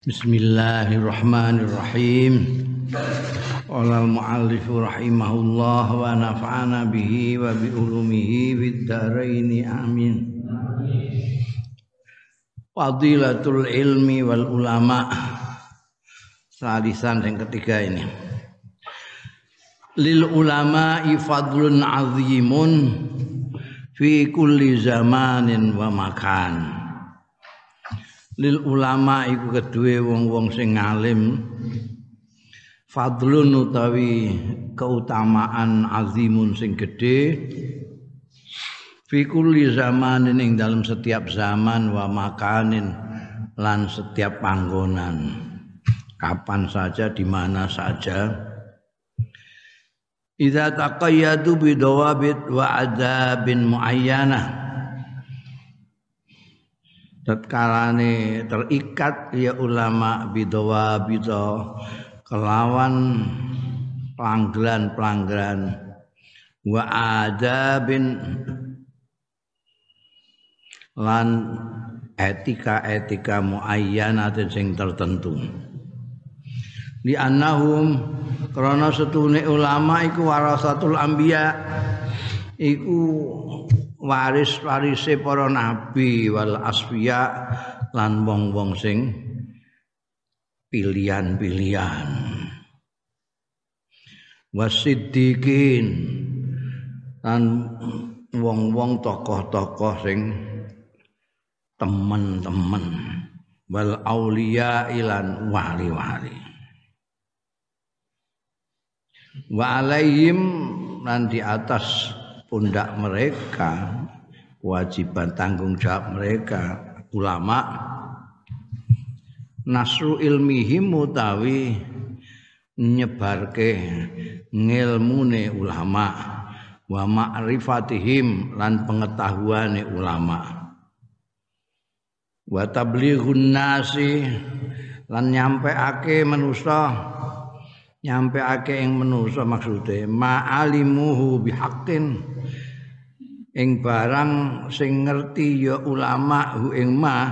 Bismillahirrahmanirrahim. Qala al-muallif rahimahullah wa nafa'ana bihi wa bi ulumihi fid amin. Fadilatul ilmi wal ulama. Salisan yang ketiga ini. Lil ulama fadlun azimun fi kulli zamanin wa makan lil ulama iku kedue wong-wong sing alim. Fadlun utawi keutamaan azimun sing gede fi kulli zamanin ing dalam setiap zaman wa makanin lan setiap panggonan. Kapan saja di mana saja. Idza taqayyadu bidawabit wa adabin muayyanah tatkalane terikat ya ulama bidawa bida kelawan pelanggaran-pelanggaran wa adabin lan etika-etika muayyanatin sing tertentu. Li annahum krana setune ulama iku warasatul anbiya iku waris-warise para nabi wal asfiya lan wong-wong sing pilihan-pilihan. Wasiddiqin lan wong-wong tokoh-tokoh sing temen-temen. Wal aulia ilan wali-wali. Wa alaihim lan di atas pundak mereka kewajiban tanggung jawab mereka ulama. Nasru ilmihim utawi nyebarke ngilmune ulama wa ma'rifatihim lan pengetahuane ulama. Wa tablighun nasi lan nyampeake manusa nyampeake ing manusa maksude. Ma'alimuhu bihaqqin ing barang sing ngerti ya ulama hu ing ma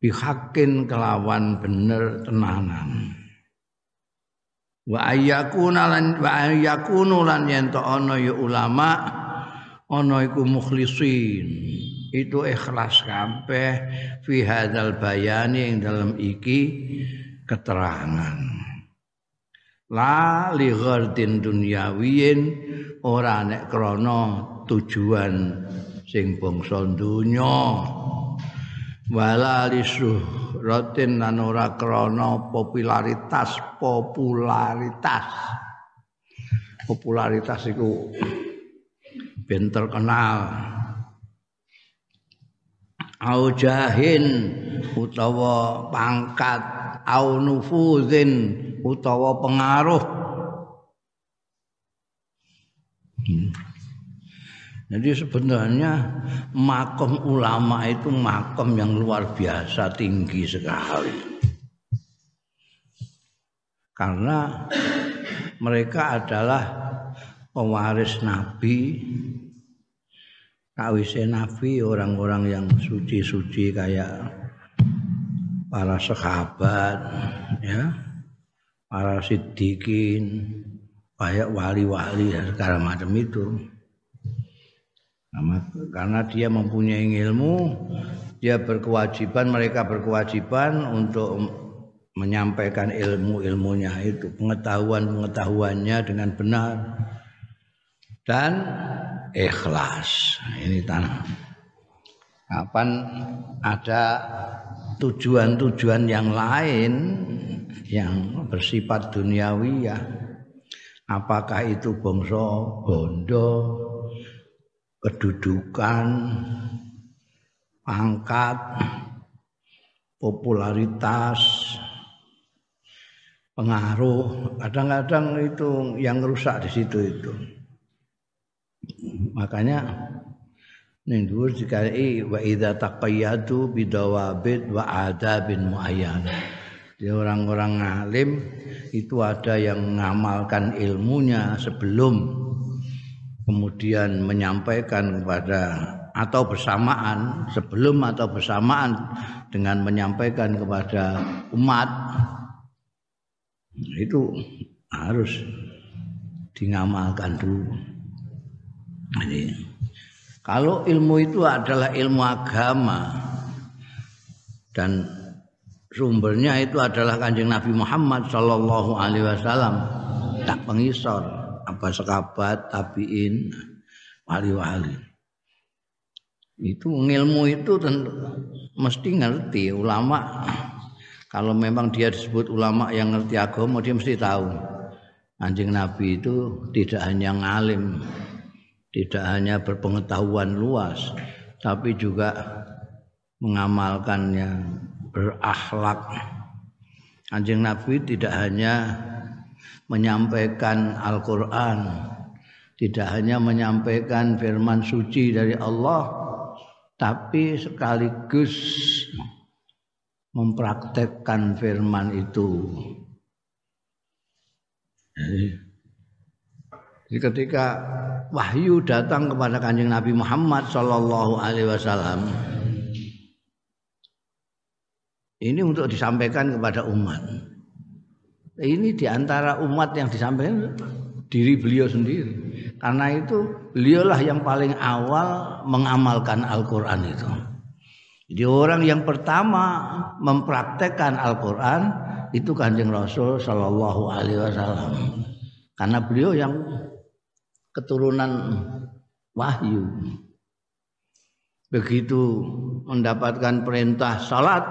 bihaqqin kelawan bener tenanan. Wa ayyakuna lan wa ayyakunu lan yen ana ya ulama ana iku mukhlisin. Itu ikhlas kabeh fi hadzal bayani ing dalam iki keterangan la li ghardin dunyawiyin ora nek krana tujuan sing bangsa donya. Wala li syuhratin lan ora krana popularitas popularitas. Popularitas iku ben terkenal. Au jahin utawa pangkat au nufuzin utawa pengaruh. Hmm. Jadi sebenarnya makom ulama itu makom yang luar biasa tinggi sekali. Karena mereka adalah pewaris Nabi, kawise Nabi orang-orang yang suci-suci kayak para sahabat, ya para siddiqin, banyak wali-wali dan segala macam itu. Karena dia mempunyai ilmu, dia berkewajiban, mereka berkewajiban untuk menyampaikan ilmu-ilmunya itu, pengetahuan-pengetahuannya dengan benar dan ikhlas. Ini tanah. Kapan ada tujuan-tujuan yang lain yang bersifat duniawi ya apakah itu bangsa bondo kedudukan pangkat popularitas pengaruh? Kadang-kadang itu yang rusak di situ itu. Makanya ning dhuwur dikai wa idza taqayyadu bidawabid wa adabin muayyanah di orang-orang alim itu ada yang mengamalkan ilmunya sebelum kemudian menyampaikan kepada atau bersamaan sebelum atau bersamaan dengan menyampaikan kepada umat itu harus dingamalkan dulu. Jadi kalau ilmu itu adalah ilmu agama dan sumbernya itu adalah kanjeng Nabi Muhammad Shallallahu Alaihi Wasallam. Tak pengisor apa sekabat tabiin wali-wali itu ilmu itu tentu mesti ngerti ulama. Kalau memang dia disebut ulama yang ngerti agama dia mesti tahu. Anjing nabi itu tidak hanya ngalim tidak hanya berpengetahuan luas tapi juga mengamalkannya berakhlak anjing nabi tidak hanya menyampaikan Al-Qur'an tidak hanya menyampaikan firman suci dari Allah tapi sekaligus mempraktekkan firman itu. Ketika wahyu datang kepada kanjeng Nabi Muhammad Shallallahu Alaihi Wasallam, ini untuk disampaikan kepada umat. Ini di antara umat yang disampaikan diri beliau sendiri. Karena itu beliaulah yang paling awal mengamalkan Al-Quran itu. Jadi orang yang pertama mempraktekkan Al-Quran itu kanjeng Rasul Shallallahu Alaihi Wasallam. Karena beliau yang keturunan wahyu. Begitu mendapatkan perintah salat,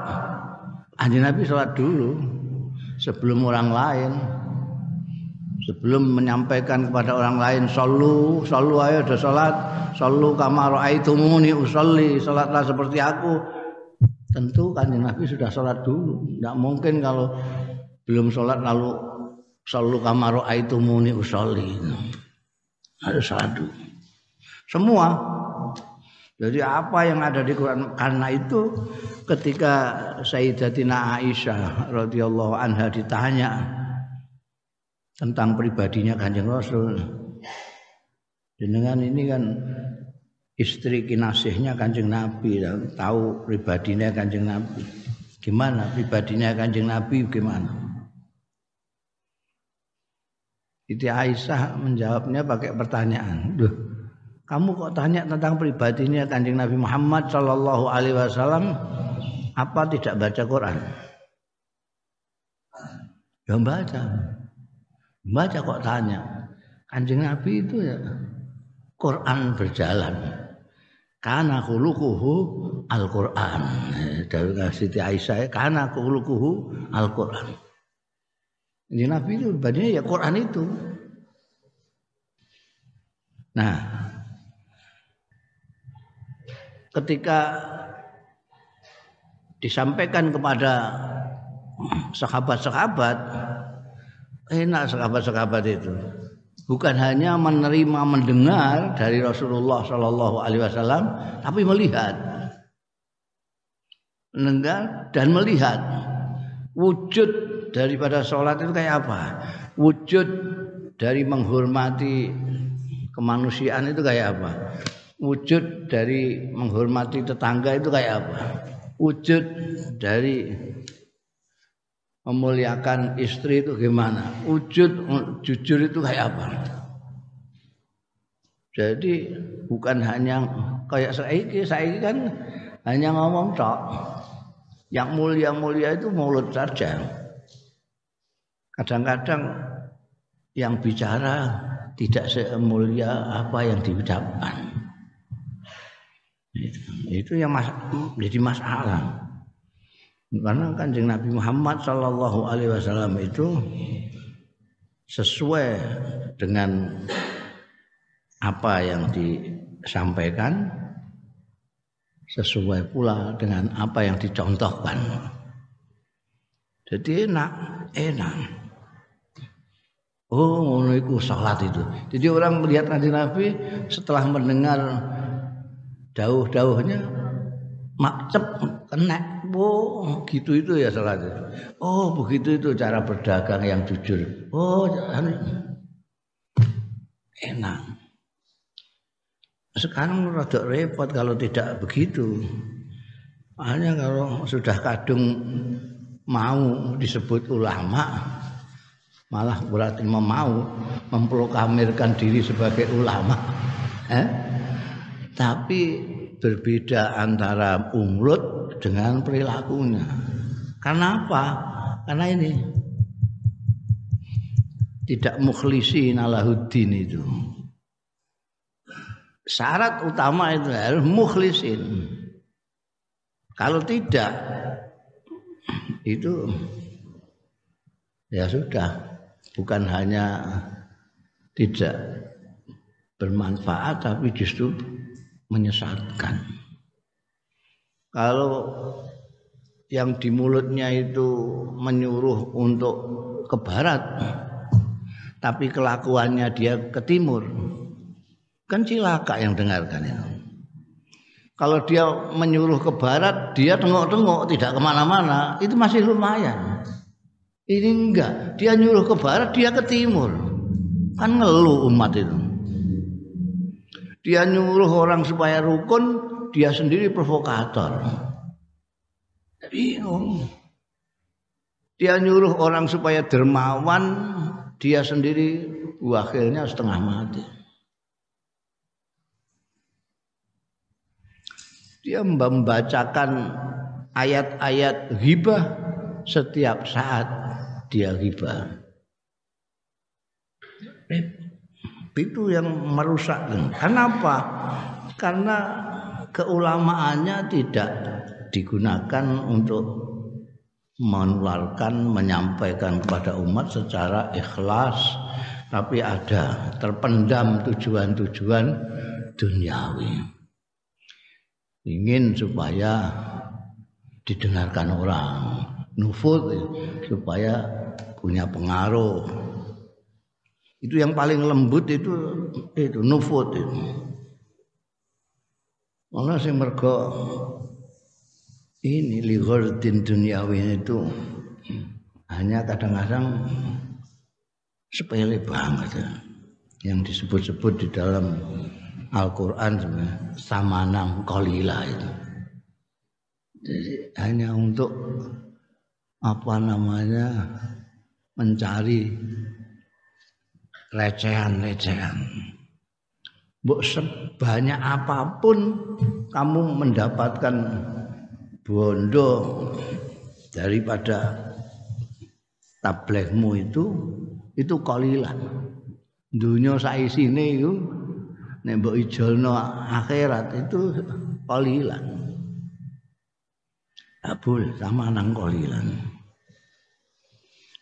anjing Nabi salat dulu sebelum orang lain sebelum menyampaikan kepada orang lain sallu sallu ayo ada salat sallu kama raaitumuni usolli salatlah seperti aku. Tentu kan Nabi sudah salat dulu. Tidak mungkin kalau belum salat lalu sallu kama raaitumuni usolli harus dulu semua jadi apa yang ada di Quran karena itu ketika Sayyidatina Aisyah radhiyallahu anha ditanya tentang pribadinya Kanjeng Rasul. Dengan ini kan istri kinasihnya Kanjeng Nabi tahu pribadinya Kanjeng Nabi. Gimana pribadinya Kanjeng Nabi gimana? Siti Aisyah menjawabnya pakai pertanyaan. Duh, kamu kok tanya tentang pribadinya Kanjeng Nabi Muhammad Shallallahu Alaihi Wasallam? Apa tidak baca Quran? Ya baca. Baca kok tanya. Kanjeng Nabi itu ya Quran berjalan. Karena kulukuhu Al-Quran. Dari Siti Aisyah, karena kulukuhu Al-Quran. Ini Nabi itu badannya ya Quran itu. Nah, ketika disampaikan kepada sahabat-sahabat enak sahabat-sahabat itu bukan hanya menerima mendengar dari Rasulullah Shallallahu Alaihi Wasallam tapi melihat mendengar dan melihat wujud daripada sholat itu kayak apa wujud dari menghormati kemanusiaan itu kayak apa wujud dari menghormati tetangga itu kayak apa wujud dari memuliakan istri itu gimana? Wujud jujur itu kayak apa? Jadi bukan hanya kayak saiki, saiki kan hanya ngomong tok. Yang mulia-mulia itu mulut saja. Kadang-kadang yang bicara tidak semulia apa yang diucapkan. Itu yang mas jadi masalah. Karena kanjeng Nabi Muhammad Shallallahu Alaihi Wasallam itu sesuai dengan apa yang disampaikan, sesuai pula dengan apa yang dicontohkan. Jadi enak, enak. Oh, ngono iku salat itu. Jadi orang melihat kanjeng Nabi setelah mendengar dauh-dauhnya makcep kena Oh, gitu itu ya salatnya. Oh, begitu itu cara berdagang yang jujur. Oh, enak. sekarang rada repot kalau tidak begitu. Hanya kalau sudah kadung mau disebut ulama, malah berarti mau memproklamirkan diri sebagai ulama. Eh? Tapi berbeda antara umrut dengan perilakunya. Karena apa? Karena ini tidak mukhlisin alahuddin itu. Syarat utama itu harus mukhlisin. Kalau tidak itu ya sudah bukan hanya tidak bermanfaat tapi justru menyesatkan. Kalau yang di mulutnya itu menyuruh untuk ke barat tapi kelakuannya dia ke timur kan cilaka yang dengarkan itu kalau dia menyuruh ke barat dia tengok-tengok tidak ke mana-mana itu masih lumayan ini enggak. Dia nyuruh ke barat dia ke timur. Kan ngeluh umat itu. Dia nyuruh orang supaya rukun dia sendiri provokator. Bingung. Dia nyuruh orang supaya dermawan dia sendiri wakilnya setengah mati. Dia membacakan ayat-ayat ghibah setiap saat dia ghibah. Itu yang merusak. Kenapa? Karena keulamaannya tidak digunakan untuk menularkan menyampaikan kepada umat secara ikhlas tapi ada terpendam tujuan-tujuan duniawi ingin supaya didengarkan orang nufud supaya punya pengaruh. Itu yang paling lembut itu itu nufud itu. Allah sing mergo ini lighardin duniawi itu hanya kadang-kadang sepele banget ya. yang disebut-sebut di dalam Al-Quran sama enam kolila itu. Jadi hanya untuk apa namanya mencari recehan-recehan. Buk sebanyak apa pun kamu mendapatkan bondo daripada tablegmu itu itu kolilan dunia saisine itu nek mbok ijolno akhirat itu kolilan abul sama nang kolilan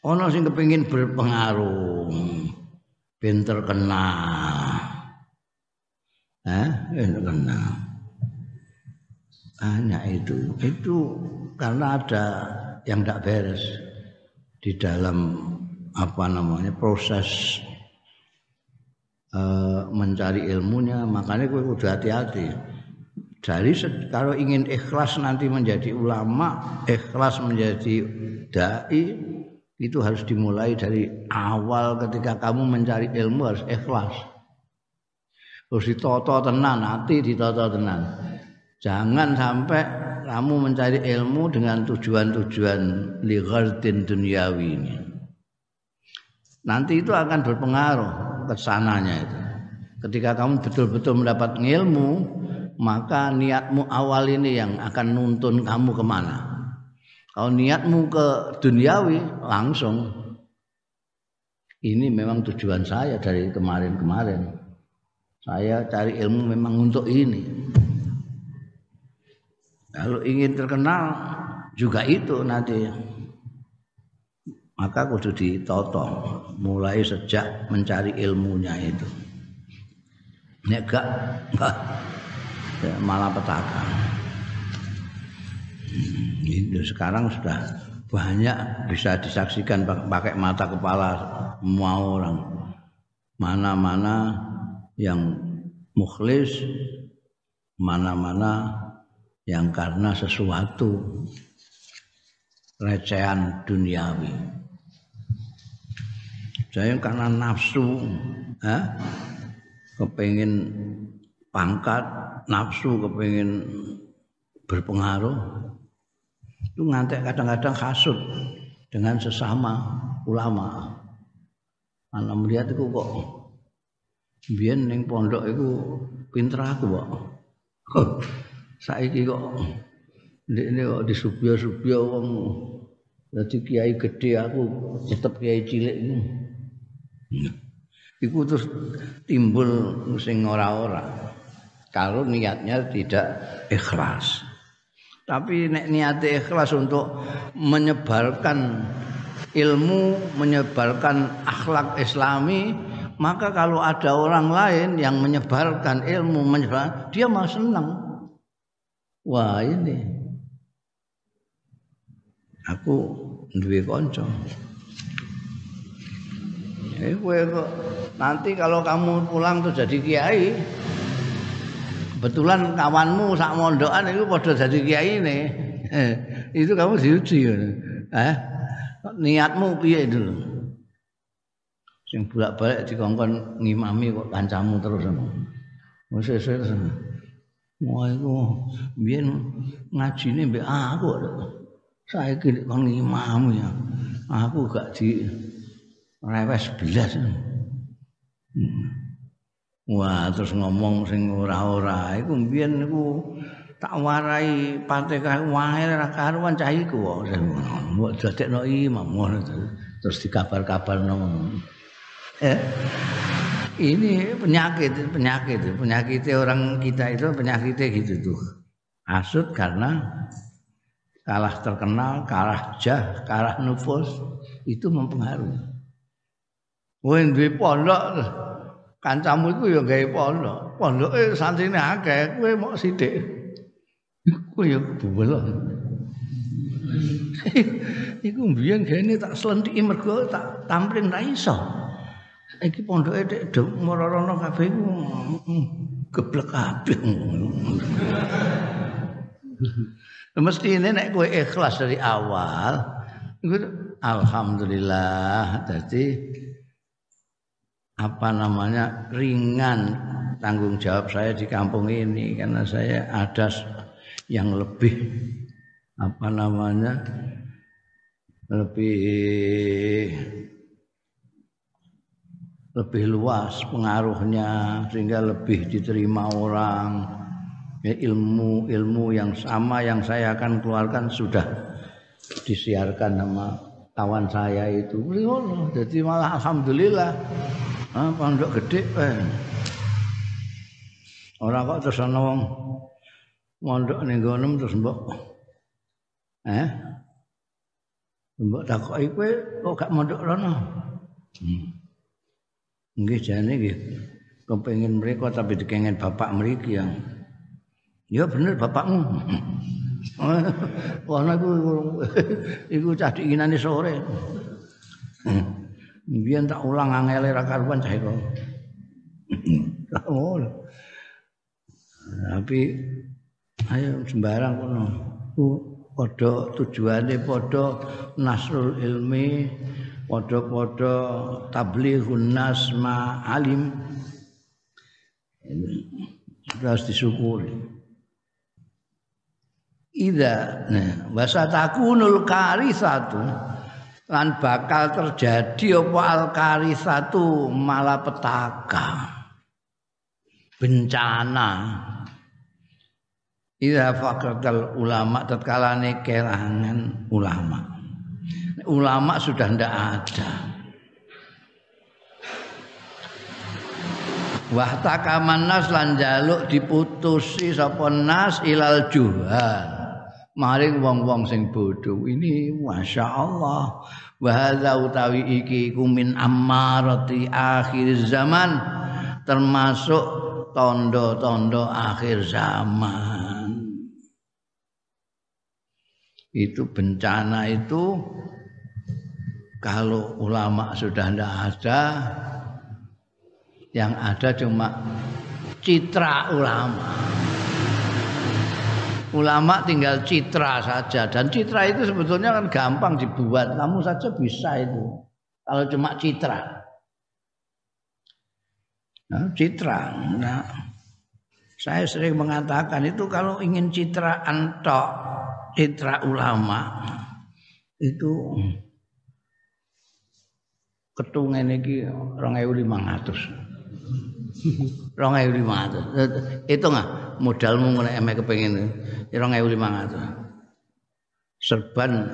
ana sing kepengin berpengaruh. Ben terkenal eh terkenal hanya itu. Itu karena ada yang tidak beres di dalam apa namanya proses uh, mencari ilmunya. Makanya gue udah hati-hati. Dari kalau ingin ikhlas nanti menjadi ulama ikhlas menjadi dai itu harus dimulai dari awal ketika kamu mencari ilmu harus ikhlas harus ditoto tenan hati ditoto tenan Jangan sampai kamu mencari ilmu dengan tujuan-tujuan lighardin duniawi ini. Nanti itu akan berpengaruh ke sananya itu. Ketika kamu betul-betul mendapat ilmu, maka niatmu awal ini yang akan nuntun kamu ke mana. Kalau niatmu ke duniawi, langsung. Ini memang tujuan saya dari kemarin-kemarin. Saya cari ilmu memang untuk ini. Kalau ingin terkenal juga itu nanti. Maka kudu ditoto mulai sejak mencari ilmunya itu. Nek gak, gak ya malah petaka. Itu sekarang sudah banyak bisa disaksikan pakai mata kepala semua orang. Mana-mana yang mukhlis, mana-mana yang karena sesuatu recehan duniawi. Saya karena nafsu, ha? kepingin pangkat nafsu kepingin berpengaruh itu ngantek kadang-kadang hasut dengan sesama ulama. Anak melihat itu kok biyen ning pondok iku pinter aku kok. Saiki kok ndekne kok disubya-subya wong dadi kiai gede aku tetep kiai cilik iku. Iku terus timbul sing ora-ora. Kalau niatnya tidak ikhlas. Tapi nek niatnya ikhlas untuk menyebarkan ilmu, menyebarkan akhlak Islami, maka kalau ada orang lain yang menyebarkan ilmu, menyebar, dia malah senang. Wah ini, aku duwe kanca. Eh, nanti kalau kamu pulang tuh jadi kiai, kebetulan kawanmu sak mondokan itu pada jadi kiai ini itu kamu diuji eh niatmu piye dulu sing bolak-balik dikongkon ngimami kok kancamu terus wis wis Wah iku biyen ngajine mbek aku. Saiki kon ngimam ya. Aku gak di rewes belas. Hmm. Wah, terus ngomong sing ora-ora iku mbiyen niku tak warai Fatihah wae ra karuan cah iku kok. Mbok dadekno imam ngono terus dikabar-kabarno. Eh, ini penyakit, penyakit, penyakit orang kita itu penyakitnya gitu tuh. Asut karena kalah terkenal, kalah jah, kalah nufus itu mempengaruhi. Wong duwe pondok kancamu iku ya gawe pondok. Pondoke santrine akeh, kowe mok sithik. Iku ya buwel. iku mbiyen gene tak slentiki mergo tak tamprin ra iso. Iki pondoke dek marana kabeh iku geblek kabeh. Mesti ini nek kowe ikhlas dari awal, alhamdulillah. Jadi apa namanya ringan tanggung jawab saya di kampung ini karena saya ada yang lebih apa namanya lebih lebih luas pengaruhnya sehingga lebih diterima orang. Ya, ilmu ilmu yang sama yang saya akan keluarkan sudah disiarkan sama kawan saya itu. Jadi malah alhamdulillah Ah, pondok gede eh. Ora kok terus ana wong mondok ning terus mbok. Eh? Mbok takoki kowe kok gak mondok rono? Hmm. Nggih jane nggih. Kepengin mereka tapi dikengen bapak mriki yang Ya bener bapakmu. Wah, iku iku cah diinane sore. Hmm. Biyen tak ulang angele ra karuan cah iku. Tapi ayo sembarang kono. Padha tujuane padha nasrul ilmi, padha-padha tablighun nas ma alim. Harus disyukuri. Ida, nah, wasatakunul karisatu. Lan bakal terjadi apa al satu malapetaka bencana Ida faqatal ulama tatkala kelangan ulama. Ulama sudah ndak ada. Wahtakaman nas lan jaluk diputusi sapa nas ilal juhal. maring wong-wong sing bodho ini Masya Allah wa utawi iki kumin ammarati akhir zaman termasuk tondo-tondo akhir zaman. Itu bencana itu kalau ulama sudah tidak ada yang ada cuma citra ulama ulama tinggal citra saja. Dan citra itu sebetulnya kan gampang dibuat. Kamu saja bisa itu. Kalau cuma citra. Nah, citra. Nah Saya sering mengatakan itu kalau ingin citraan tok, citra ulama itu ketungan iki 2500. 2500. Itu nggak modalmu nek emek kepengin 2500. Serban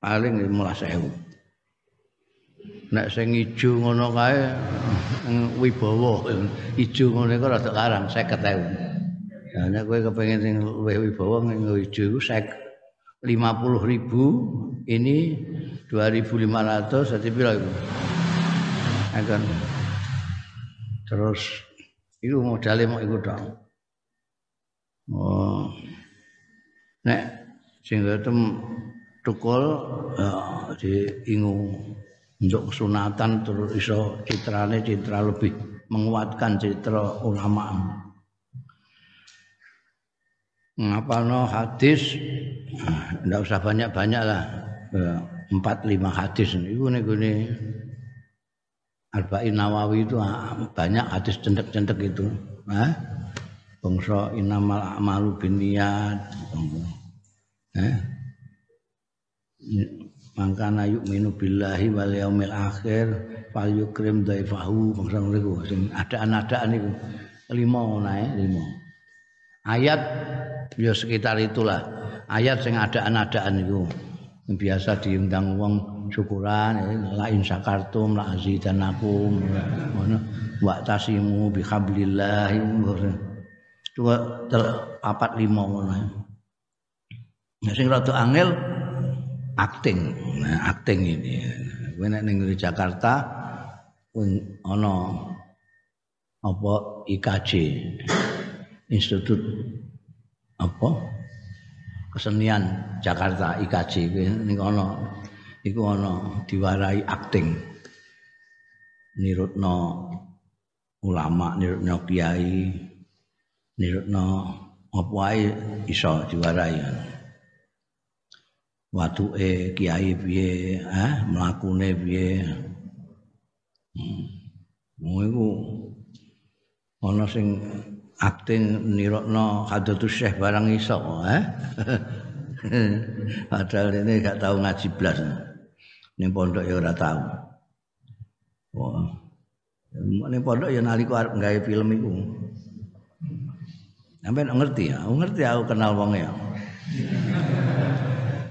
paling 15000 nek sing ijo ngono kae wibawa ijo ngono iku rada karang 50000 ya nek kowe kepengin sing luwih wibawa nggo ijo iku 50 ribu ini 2500 jadi piro iku? Akan terus itu modalnya mau ikut dong oh. Nek sing tem tukul ya, diingu untuk sunatan terus iso citrane citra lebih menguatkan citra ulama. Ngapalno hadis? Ndak usah banyak-banyak lah. Empat lima hadis. Itu nih gini Arba'in Nawawi itu ah, banyak hadis cendek-cendek itu. Eh? Bangsa inamal amalu biniyat eh? mangkana yu'minu billahi wal yaumil akhir fal yukrim dhaifahu bangsa niku sing adaan-adaan niku. Lima nae lima. Ayat ya sekitar itulah. Ayat sing adaan-adaan niku. Biasa diundang wong syukuran ya, la in syakartum la azidanakum ngono. Wa tasimu bi dua papat lima ngono. Sing rada angel acting nah, acting ini. Kowe nek ning Jakarta ana apa IKJ Institut apa? Kesenian Jakarta IKJ ning ana iku ana diwarai acting nirutno ulama nirutno kiai nirutno apa ae iso diwarai? Watuke kiai piye? Eh mlakune piye? Hmm. iku ana sing akting nirokno hadatus syekh barang iso eh padahal ini gak tahu ngaji blas. Ning pondok ya ora tahu wah. Ning pondok ya nalika arep gawe film iku sampai ngerti ya ngerti aku kenal wong ya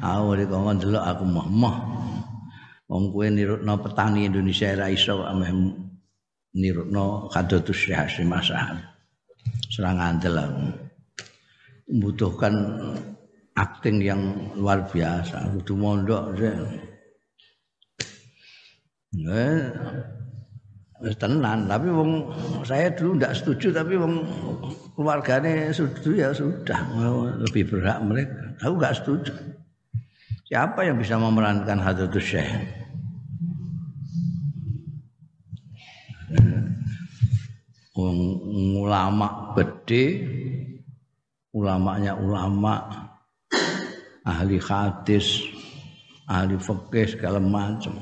Aku di kongkon delok aku mah. Wong kowe nirutno petani Indonesia ra iso ameh nirutno kadotus Hasyim As'ad. Serang andel aku. Membutuhkan akting yang luar biasa. Kudu mondok sih. Eh, tenan. Tapi wong saya dulu tidak setuju tapi wong keluarganya setuju ya sudah. Lebih berhak mereka. Aku nggak setuju. Siapa yang bisa memerankan Hadratus Syekh? ulama gede ulamanya ulama ahli hadis ahli fikih segala macam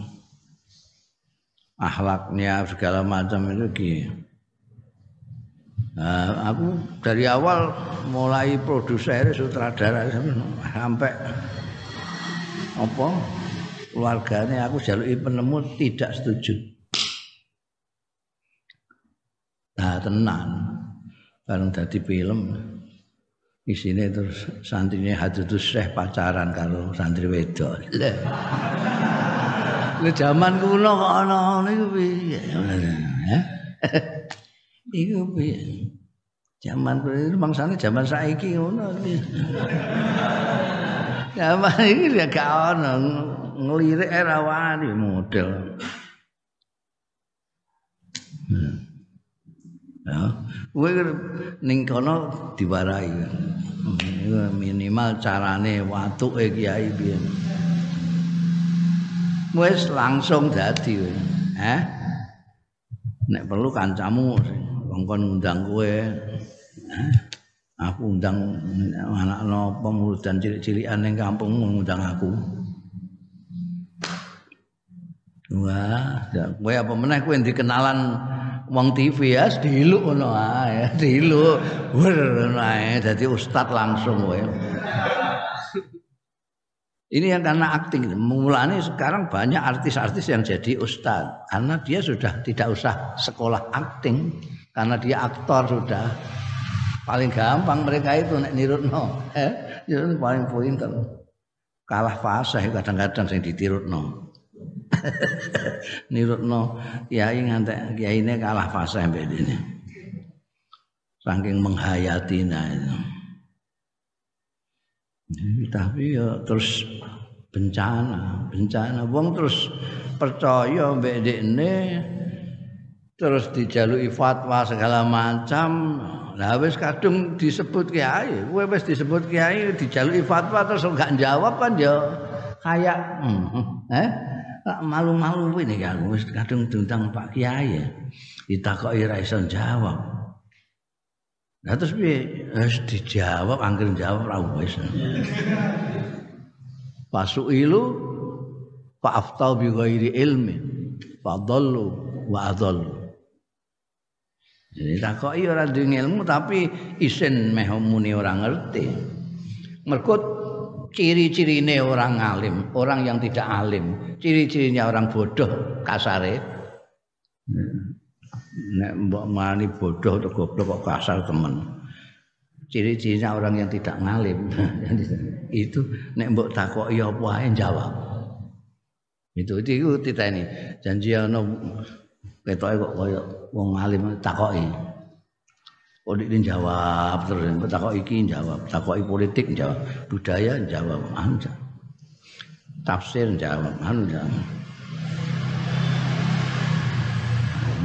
akhlaknya segala macam itu gitu. Nah, aku dari awal mulai produser sutradara sampai apa keluarganya aku jaluki penemu tidak setuju. Nah tenan bareng dadi film isine terus santrine Hadratus Syekh pacaran karo santri wedok. Lah zaman kuno kok ana niku piye? Heh. Iku piye? Zaman kuno mangsane zaman saiki ngono Zaman ini ya gak ono ngelirik era wani model. Ya, kowe ning kono diwarai. Minimal carane watuke kiai piye. Wis langsung kowe. Eh? Nek perlu kancamu wong kon ngundang kowe. Aku undang anak nopo ngurudan cilik-cilikan ning kampung ngundang aku wah kowe apa meneh kowe dikenalan wong TV ya diluk ngono ae, diluk. Wer ae dadi ustad langsung kowe. Ini yang karena akting. Mulanya sekarang banyak artis-artis yang jadi ustad karena dia sudah tidak usah sekolah akting karena dia aktor sudah. Paling gampang mereka itu nek nirutno, eh, itu paling pinter. Kalah fasih kadang-kadang sing ditirutno. nirutno kiai kiai ini kalah fasih mbek ini. Saking menghayatina itu. Tapi ya terus bencana, bencana wong terus percaya mbek dekne terus dijaluki fatwa segala macam. Lah wis kadung disebut kiai, kowe wis disebut kiai dijaluki fatwa terus enggak jawab kan ya kayak hmm, eh malu-malu ini ya wis kadung diundang Pak Kiai ya. Ditakoki ra iso jawab. Nah terus piye? Wis dijawab, angger jawab ra wis. Fasuilu fa aftau bi ghairi ilmi. Fadallu wa adallu. Jadi takoki ora duwe ilmu tapi isin meh muni ora ngerti. Mergo ciri-cirine orang alim, orang yang tidak alim, ciri-cirinya orang bodoh kasare. nek mbok mani bodoh atau goblok kok kasar temen ciri-cirinya orang yang tidak ngalim. Itu nek mbok takoki apa ae jawab. Itu itu kita ini janji ana ketoke kok kaya wong alim takoki. Kok ini jawab terus. Takok iki jawab. Takoki politik jawab. Budaya jawab. Anja tafsir jawab. Anu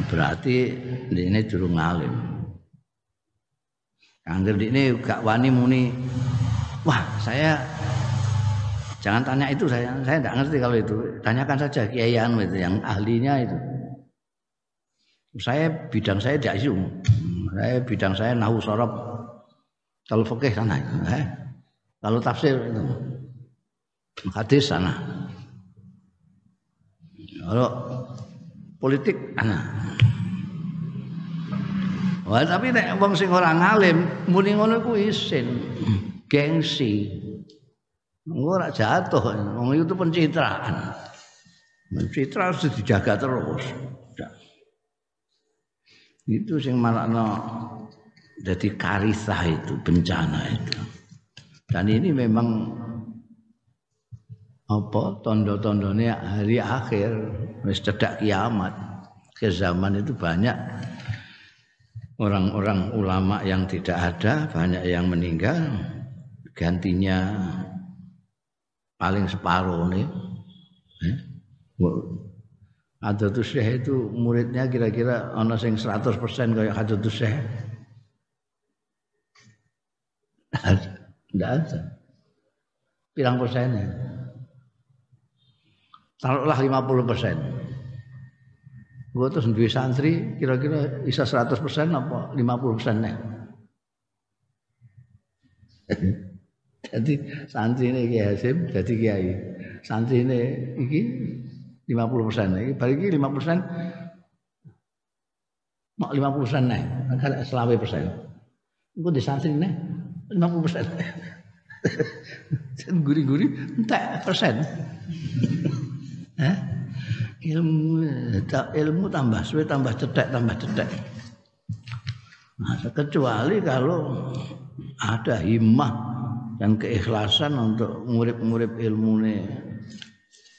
berarti ini durung ngalim. Angger ini gak wani muni, wah saya jangan tanya itu saya, saya tidak ngerti kalau itu. Tanyakan saja kiaian itu yang ahlinya itu. Saya bidang saya tidak isu. Saya bidang saya nahu sorob. Kalau fikih sana. Eh. Kalau tafsir itu. Hadis sana. Kalau politik ana. Wah, tapi nek wong sing ora ngalim muni ngono ku isin. Gengsi. Ora jatuh, wong itu pencitraan. Pencitraan harus dijaga terus. Itu sing malakno jadi karisah itu, bencana itu. Dan ini memang apa tondo-tondone hari akhir wis cedak kiamat ke zaman itu banyak orang-orang ulama yang tidak ada banyak yang meninggal gantinya paling separuh nih eh? Hadratus Syekh itu muridnya kira-kira ana sing 100% kayak Hadratus Syekh. Tidak ada. Pirang persennya? taruhlah 50 persen. Gue terus duwe santri kira-kira bisa 100 persen apa 50 persen nih. jadi santri ini Kiai Hasim jadi Kiai. Santri ini iki 50 persen. Iki balik iki 5 persen. Mak 50 persen nih. Kan selawe persen. Gue di santri nih 50 persen. Guri-guri entek persen. Eh? Ilmu ilmu tambah suwe tambah cetek tambah cetek. Nah, kecuali kalau ada himmah dan keikhlasan untuk murid-murid ilmu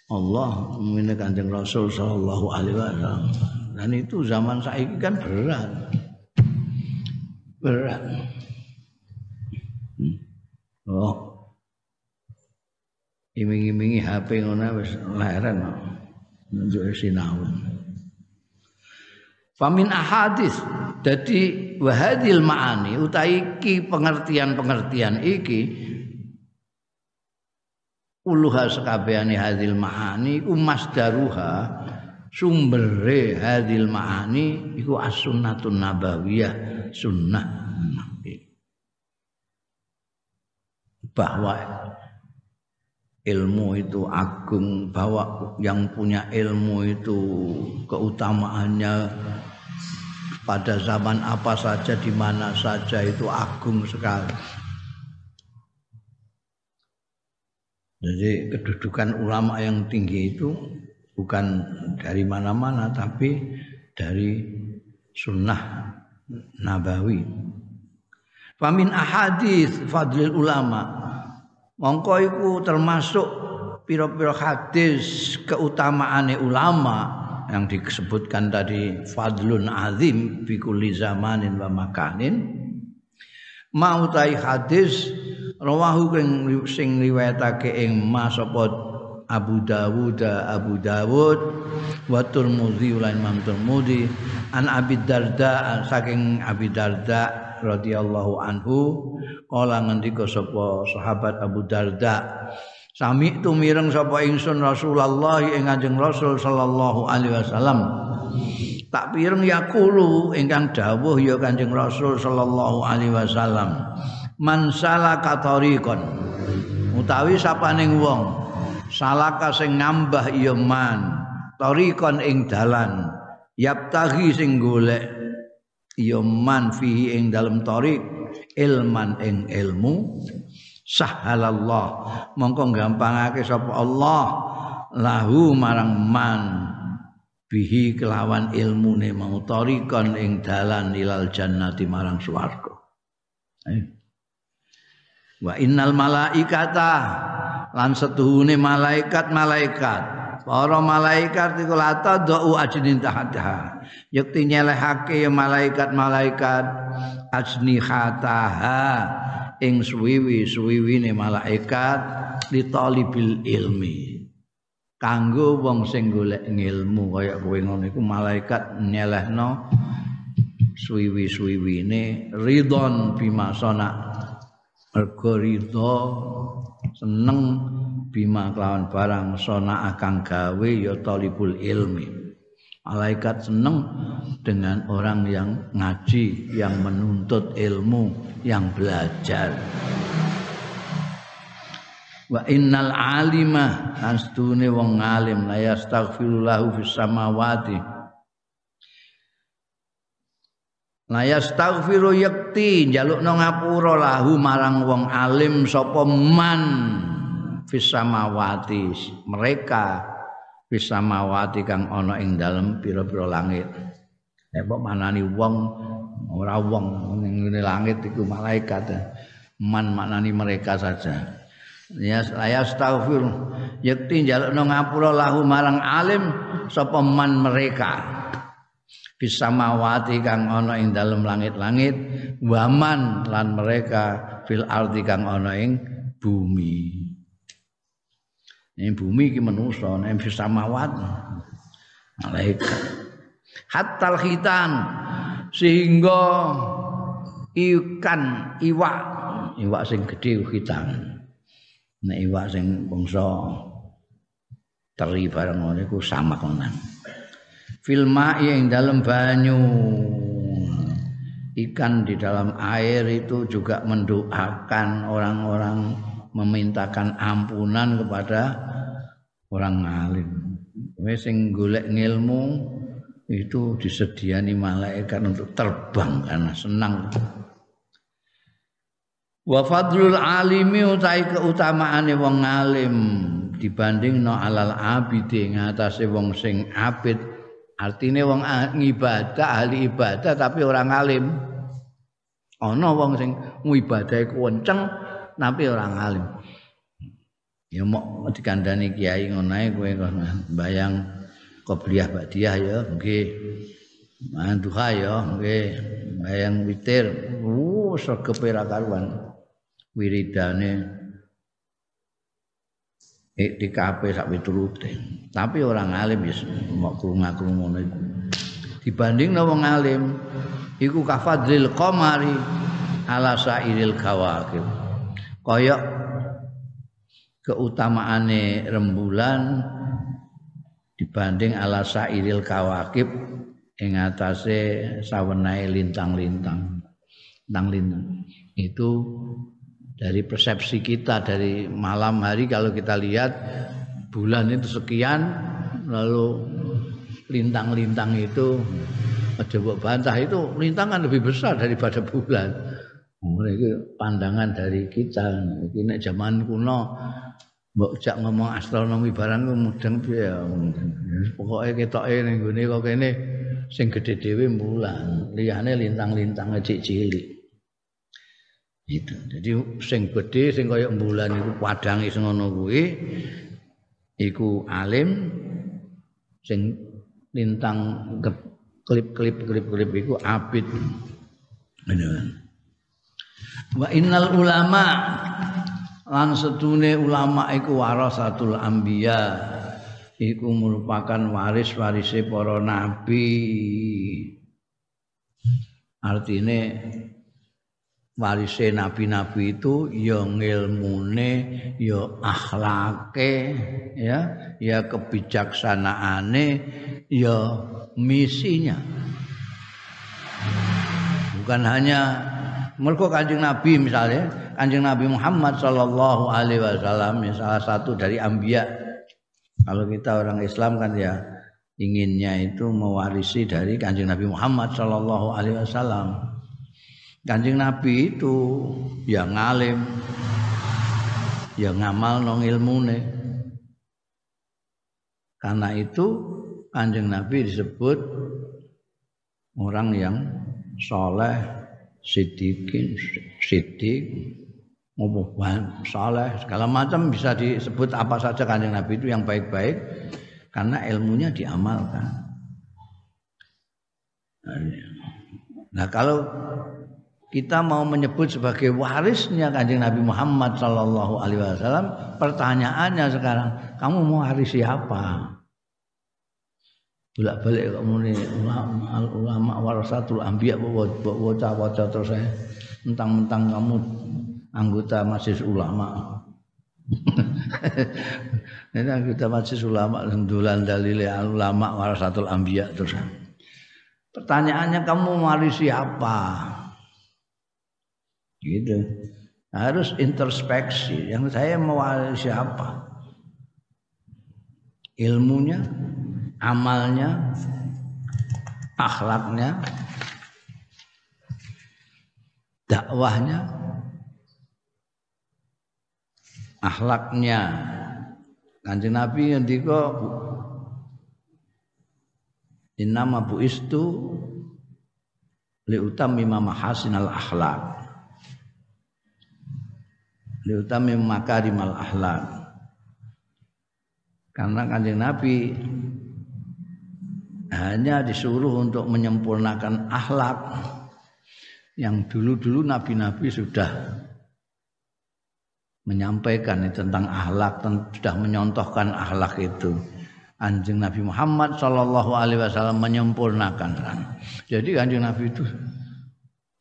Allah ini kanjeng Rasul Shallallahu Alaihi Wasallam. Dan itu zaman saya kan berat. Berat. Hmm. oh. Iming-imingi HP ngono wis leren nunjuk sinau. Famin ahadis. Dadi wahadil ma'ani utaiki pengertian-pengertian iki uluha sekabehane hadil ma'ani umas daruha sumbere hadil ma'ani iku as-sunnatun nabawiyah sunnah. Bahwa ilmu itu agung bahwa yang punya ilmu itu keutamaannya pada zaman apa saja di mana saja itu agung sekali. Jadi kedudukan ulama yang tinggi itu bukan dari mana-mana tapi dari sunnah nabawi. Famin ahadis fadlil ulama. Mongko iku termasuk pira-pira hadis keutamaane ulama yang disebutkan tadi fadlun azim fi kulli zamanin wa makanin. Mau tai hadis rawahu sing riwayatake ing mas apa Abu Dawud Abu Dawud wa Tirmidzi lan Imam Tirmidzi an Abi Darda saking Abi Darda radhiyallahu anhu kala ngendika sapa sahabat Abu Darda Sami tu mireng sapa ingsun Rasulullah ing Kanjeng Rasul sallallahu alaihi wasallam. Tak pireng yakulu ingkang dawuh ya Kanjeng Rasul sallallahu alaihi wasallam. Man salaka tariqan utawi sapaning wong salaka sing ngambah ya man tariqan ing dalan yaptahi sing golek ya man fihi ing dalem tariq ilman ing ilmu sahalallah. Mongko gampangake sapa Allah lahu marang man. Bihi kelawan ilmune mau tarikon ing dalan ilal jannati marang swarga. Wa innal malaikata lan setuhune malaikat-malaikat para malaikat iku lata do'u ajnin tahadaha yakti nyelehake ya malaikat-malaikat ajni khataha. Ing suwiwi-suwiwine malaikat li ilmi. Kanggo wong sing golek ilmu kaya kowe ngono iku malaikat nyelehno suwiwi-suwiwine ridon bima sona mergo ridho seneng bima kelawan barang sona akan gawe ya talibul ilmi Malaikat senang dengan orang yang ngaji, yang menuntut ilmu, yang belajar. Wa innal alima astune wong alim la yastaghfirullahu fis samawati. La yastaghfiru yakti njalukno ngapura lahu marang wong alim sapa man fis samawati mereka bisa mawati kang ana ing dalem pira-pira langit. Nek manani wong ora wong ning langit iku malaikat. Man maknani mereka saja. Ya saya astaghfir yakti njalukno ngapura lahu marang alim sapa man mereka. Bisa mawati kang ana ing dalem langit-langit waman lan mereka fil ardi kang ana ing bumi. Ini bumi iki manusa, nek samawat malaikat. Hatta khitan sehingga ikan iwak iwak sing gedhe khitan. Nek iwak sing bangsa teri bareng ngono iku samak menan. Filma yang dalam banyu ikan di dalam air itu juga mendoakan orang-orang memintakan ampunan kepada orang alim. Wis sing golek ngilmu itu disediani malaikat untuk terbang karena senang. Wa fadlul alimi utai keutamaane wong alim dibanding no alal abidi ngatasé wong sing abid. Artine wong ngibadah ahli ibadah tapi orang alim. Ana wong sing ngibadahe kenceng tapi orang alim. Ya mau dikandani kiai ngono ae kowe bayang qobliyah badiah ya nggih. Manduha ya nggih. Bayang witir. Uh segepe ra karuan. Wiridane iktikafe sak piturute. Tapi orang alim ya mau krungu-krungu ngono iku. Dibanding wong alim iku kafadril qamari ala sairil kawakib kaya keutamaane rembulan dibanding ala sairil kawakib ing atase sawenae lintang-lintang. Lintang-lintang. Itu dari persepsi kita dari malam hari kalau kita lihat bulan itu sekian lalu lintang-lintang itu mbok bantah itu lintang kan lebih besar daripada bulan. Mereka pandangan dari kita. Ini zaman kuno mbok jak ngomong astronomi barang mudeng piye ya. Pokoke ketoke ning gone kok kene sing gedhe dhewe bulan, liyane lintang-lintang cilik-cilik. Gitu. Jadi sing gedhe sing kaya bulan iku padange sing ngono kuwi iku alim sing lintang klip-klip klip-klip iku abid. Bener. Wa innal ulama lan setune ulama iku warasatul anbiya iku merupakan waris-warise para nabi. Artine warise nabi-nabi itu ya ngilmune ya akhlake ya ya kebijaksanaane ya misinya bukan hanya mergo Kanjeng Nabi misalnya Kanjeng Nabi Muhammad sallallahu alaihi wasallam ya salah satu dari ambia kalau kita orang Islam kan ya inginnya itu mewarisi dari Kanjeng Nabi Muhammad sallallahu alaihi wasallam. Kanjeng Nabi itu ya ngalim ya ngamal nong ilmune karena itu Kanjeng Nabi disebut orang yang soleh sidikin sidik ngomong saleh segala macam bisa disebut apa saja kanjeng Nabi itu yang baik-baik karena ilmunya diamalkan. Nah kalau kita mau menyebut sebagai warisnya kanjeng Nabi Muhammad Shallallahu Alaihi Wasallam, pertanyaannya sekarang, kamu mau waris siapa? bolak balik kok muni ulama ulama warasatul anbiya waca waca terus saya mentang-mentang kamu anggota majelis ulama. Ini anggota majelis ulama dulan dalil ulama warasatul anbiya terus. Pertanyaannya kamu mari siapa? Gitu. Harus introspeksi. Yang saya mau siapa? Ilmunya amalnya, akhlaknya, dakwahnya, akhlaknya. Kanjeng Nabi ngendika Innama bu istu li utami mahasinal akhlak. Li utami makarimal akhlak. Karena kanjeng Nabi hanya disuruh untuk menyempurnakan akhlak yang dulu-dulu nabi-nabi sudah menyampaikan tentang akhlak sudah menyontohkan akhlak itu. Anjing Nabi Muhammad Shallallahu Alaihi Wasallam menyempurnakan. Jadi anjing Nabi itu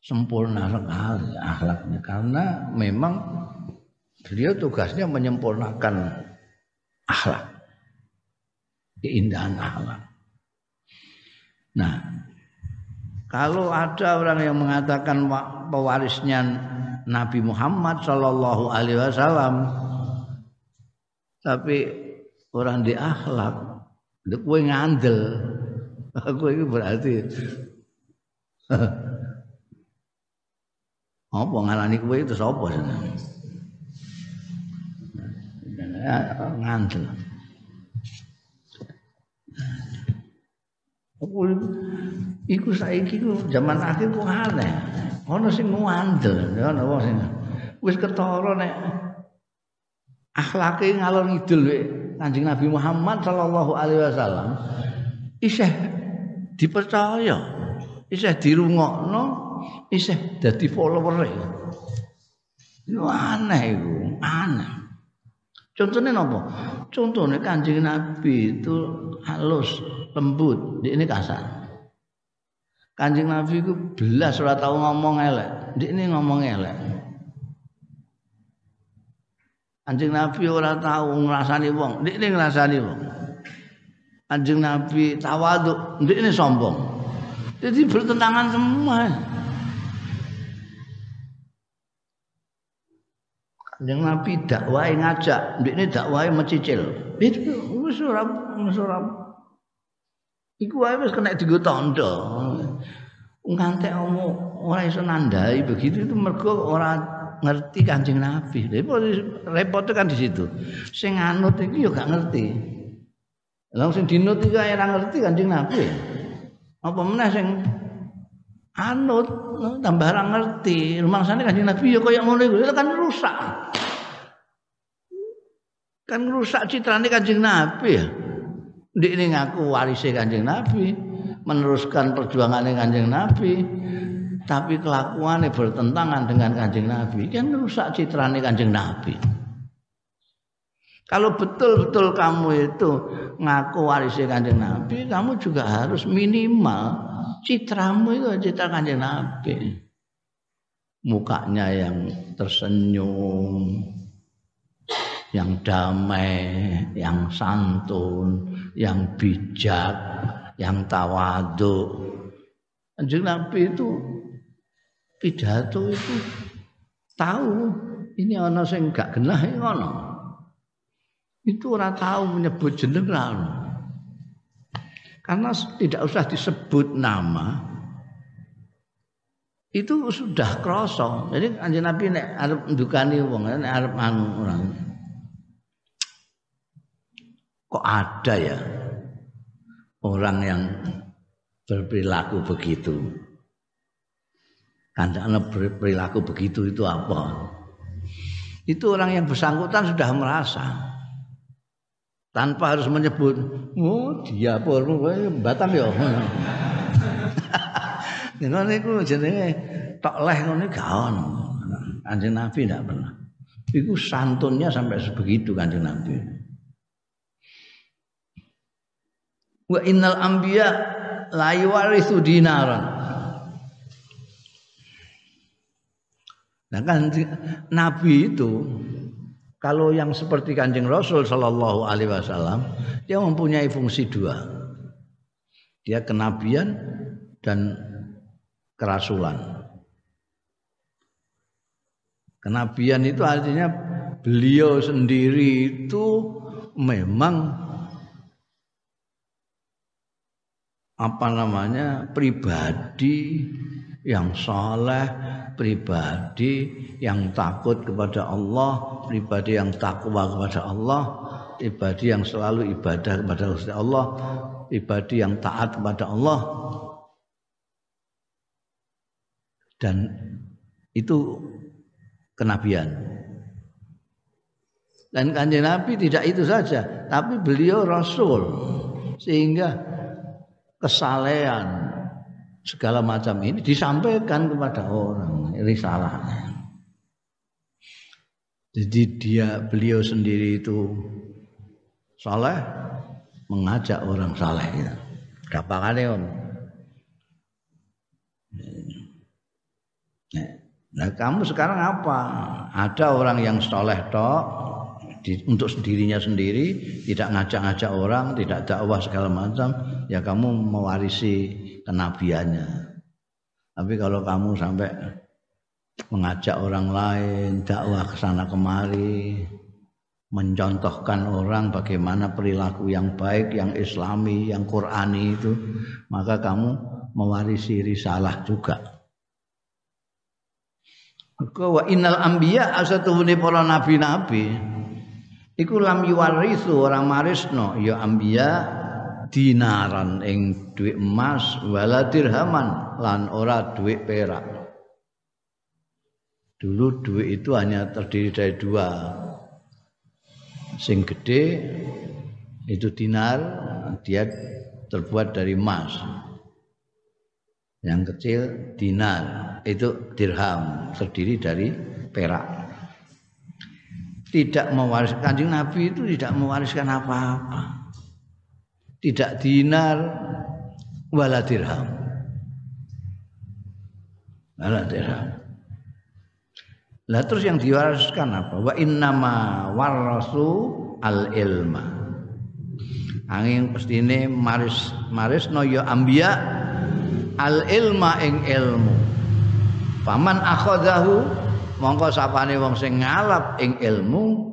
sempurna sekali akhlaknya karena memang beliau tugasnya menyempurnakan akhlak keindahan akhlak Nah, kalau ada orang yang mengatakan pewarisnya Nabi Muhammad Shallallahu Alaihi Wasallam, tapi orang di akhlak, kue ngandel, kue itu berarti apa ngalani kue itu siapa ngandel. Iku saiki ku zaman akhir ku aneh. Ono sing ngandel, ono wong sing wis ketara nek akhlake ngalor ngidul Kanjeng Nabi Muhammad sallallahu alaihi wasallam isih dipercaya, isih dirungokno, isih dadi follower. Itu aneh iku, aneh. Contohnya apa? Contohnya kanjeng Nabi itu halus, lembut, di ini kasar. Kanjeng Nabi itu belas ora tahu ngomong elek, ini ngomong elek. Kanjeng Nabi ora tahu ngrasani wong, ini ngrasani wong. Kanjeng Nabi tawaduk, ini sombong. Jadi bertentangan semua. Kanjeng Nabi dakwah ngajak, ini dakwah mencicil. Itu wis ora wis ora Iku wae wis kena tandha. Ngantek omo ora iso nandai begitu itu mergo ora ngerti Kanjeng Nabi. Repot kan di situ. Sing anut iki yo gak ngerti. Langsung dinut iki ora ngerti Kanjeng Nabi. Apa meneh sing anut tambah ora ngerti. Rumangsane Kanjeng Nabi yo kaya ngono iku kan rusak. Kan rusak citrane Kanjeng Nabi ya. Ini ngaku warisnya Kanjeng Nabi, meneruskan perjuangannya Kanjeng Nabi, tapi kelakuannya bertentangan dengan Kanjeng Nabi, kan rusak citrane Kanjeng Nabi. Kalau betul-betul kamu itu ngaku warisnya Kanjeng Nabi, kamu juga harus minimal citramu itu citra Kanjeng Nabi. Mukanya yang tersenyum, yang damai, yang santun, yang bijak, yang tawadu. Kanjeng Nabi itu pidato itu tahu ini ana sing gak genah ngono. Itu orang tahu menyebut jeneng Karena tidak usah disebut nama, itu sudah krosong. Jadi kanjeng Nabi nek arep ndukani wong, nek arep anu orang. Kok ada ya orang yang berperilaku begitu? Karena berperilaku begitu itu apa? Itu orang yang bersangkutan sudah merasa tanpa harus menyebut, oh dia pun Batam ya. Dengan itu jenenge tok leh ngono gaon. Kanjeng Nabi tidak pernah. Itu santunnya sampai sebegitu kanjeng Nabi. Wa innal anbiya la yuwarithu dinaran. Nah kan Nabi itu kalau yang seperti Kanjeng Rasul Shallallahu Alaihi Wasallam dia mempunyai fungsi dua. Dia kenabian dan kerasulan. Kenabian itu artinya beliau sendiri itu memang apa namanya pribadi yang saleh, pribadi yang takut kepada Allah, pribadi yang takwa kepada Allah, pribadi yang selalu ibadah kepada Allah, pribadi yang taat kepada Allah. Dan itu kenabian. Dan kanjeng Nabi tidak itu saja, tapi beliau Rasul sehingga kesalehan segala macam ini disampaikan kepada orang risalah. Jadi dia beliau sendiri itu saleh mengajak orang saleh itu. Gampangane om. Nah, kamu sekarang apa? Ada orang yang soleh tok, di, untuk dirinya sendiri, tidak ngajak-ngajak orang, tidak dakwah segala macam, ya kamu mewarisi kenabiannya. Tapi kalau kamu sampai mengajak orang lain, dakwah ke sana kemari, mencontohkan orang bagaimana perilaku yang baik, yang islami, yang qurani itu, maka kamu mewarisi risalah juga. Wa innal anbiya asatuhune para nabi-nabi iku lam yuwarisu ora marisno ya ambia dinaran ing dhuwit emas wala dirhaman lan ora dhuwit perak. Dulu duit itu hanya terdiri dari dua. Sing gede itu dinar dia terbuat dari emas. Yang kecil dinar itu dirham terdiri dari perak. Tidak mewariskan kanjeng Nabi itu tidak mewariskan apa-apa. Tidak dinar wala dirham. Wala dirham. Lah terus yang diwariskan apa? Wa innama warasu al ilma. Angin pestine maris maris no ya ambia al ilma ing ilmu. Paman akhadahu mongko sapane wong sing ngalap ing ilmu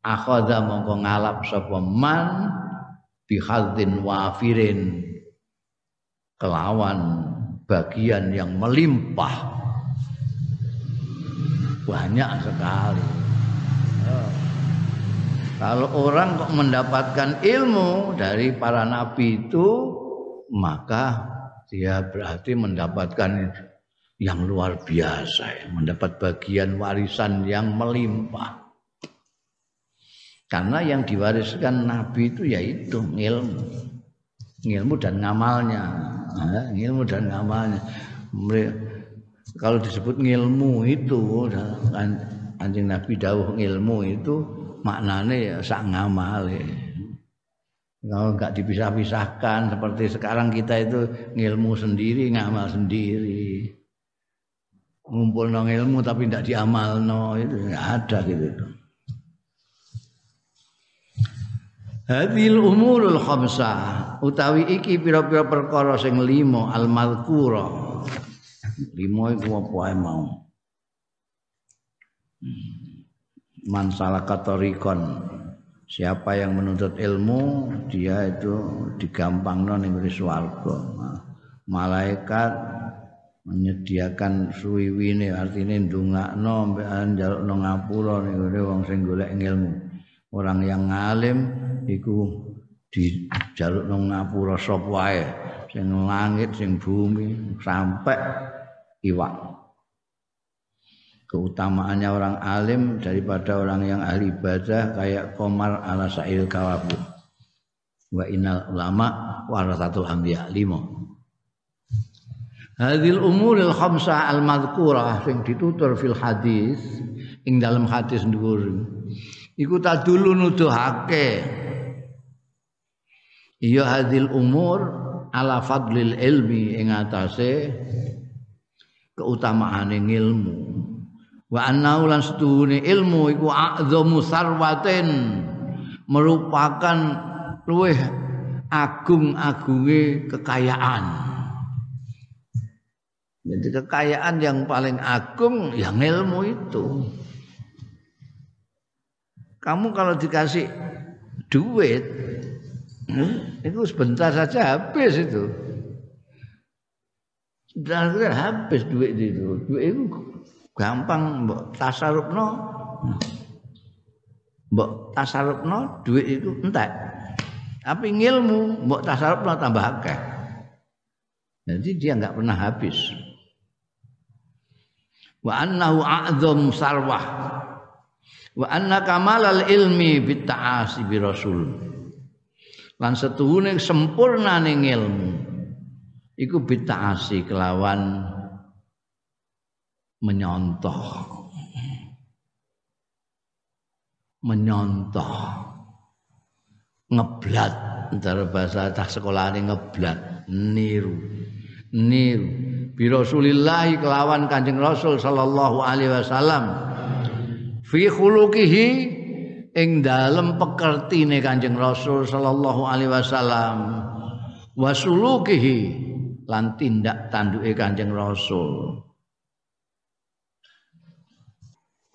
akhadha mongko ngalap sapa man bihadzin wafirin kelawan bagian yang melimpah banyak sekali. Kalau orang kok mendapatkan ilmu dari para nabi itu, maka dia berarti mendapatkan yang luar biasa, mendapat bagian warisan yang melimpah. Karena yang diwariskan nabi itu yaitu ilmu. Ilmu dan ngamalnya. Ilmu dan ngamalnya. Kalau disebut ilmu itu kan anjing Nabi dawuh ilmu itu maknane ya sak ngamale. Kalau nggak dipisah-pisahkan seperti sekarang kita itu ngilmu sendiri, ngamal sendiri. Ngumpul no ilmu tapi tidak diamal no itu nggak ada gitu. Hadil umurul khamsah utawi iki pira-pira perkara sing lima al malkura. Lima iku apa mau? Hmm man salaka siapa yang menuntut ilmu dia itu digampangno ning swarga malaikat menyediakan suwiwine artine ndongakno mbek njalukno ngapura ning wong sing golek ilmu orang yang ngalim iku dijalukno ngapura sapa wae sing langit sing bumi sampai iwak. Keutamaannya orang alim daripada orang yang ahli ibadah kayak komar ala sa'il kawabu. Wa innal ulama warasatul anbiya limo hadil umuril khamsah al madhkurah sing ditutur fil hadis ing dalam hadis dhuwur iku tadulu nuduhake. Iya hadil umur ala fadlil ilmi ing atase keutamaan ilmu wa annahu lan ilmu iku a'dhamu sarwatin merupakan luweh agung-agunge kekayaan. Jadi kekayaan yang paling agung yang ilmu itu kamu kalau dikasih duit hmm, itu sebentar saja habis itu. Sudah habis duit itu. Duit itu gampang mbok tasarrufno. Mbok tasarrufno duit itu entek. Tapi ngilmu mbok tasarrufno tambah akeh. Jadi dia enggak pernah habis. Wa annahu a'zam sarwah wa anna kamalal ilmi bit ta'asi bi rasul. Lan setuhune sempurnane ilmu iku bit ta'asi kelawan menyontoh. Menyontoh. Ngeblat antara bahasa tak sekolah ini ngeblat. Niru. Niru. Bi Rasulillah kelawan Kanjeng Rasul sallallahu alaihi wasallam fi khuluqihi ing dalem pekertine Kanjeng Rasul sallallahu alaihi wasallam. Wasulukihi lan tindak tanduke Kanjeng Rasul.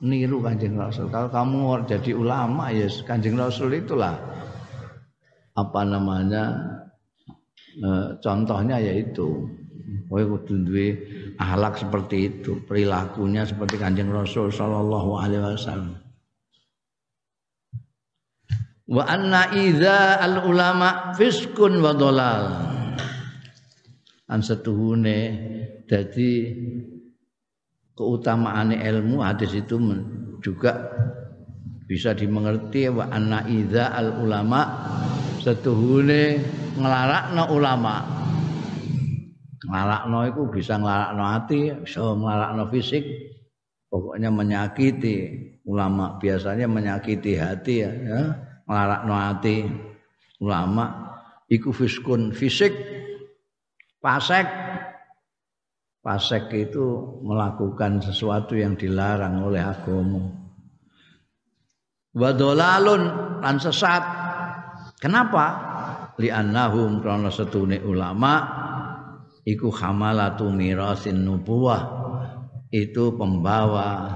Niru Kanjeng Rasul. Kalau kamu jadi ulama ya Kanjeng Rasul itulah. Apa namanya? E, contohnya yaitu kowe kudu duwe akhlak seperti itu, perilakunya seperti Kanjeng Rasul sallallahu alaihi wasallam. Wa anna idza al ulama fiskun wa dolal. An setuhune dadi keutamaan ilmu hadis itu juga bisa dimengerti wa anna idza al ulama setuhune nglarakno ulama nglarakno iku bisa nglarakno hati bisa nglarakno fisik pokoknya menyakiti ulama biasanya menyakiti hati ya, ya nglarakno hati ulama iku fiskun fisik pasek Pasek itu melakukan sesuatu yang dilarang oleh agama. Wadolalun lan sesat. Kenapa? Li'annahum karena setune ulama iku hamalatu mirasin nubuwah. Itu pembawa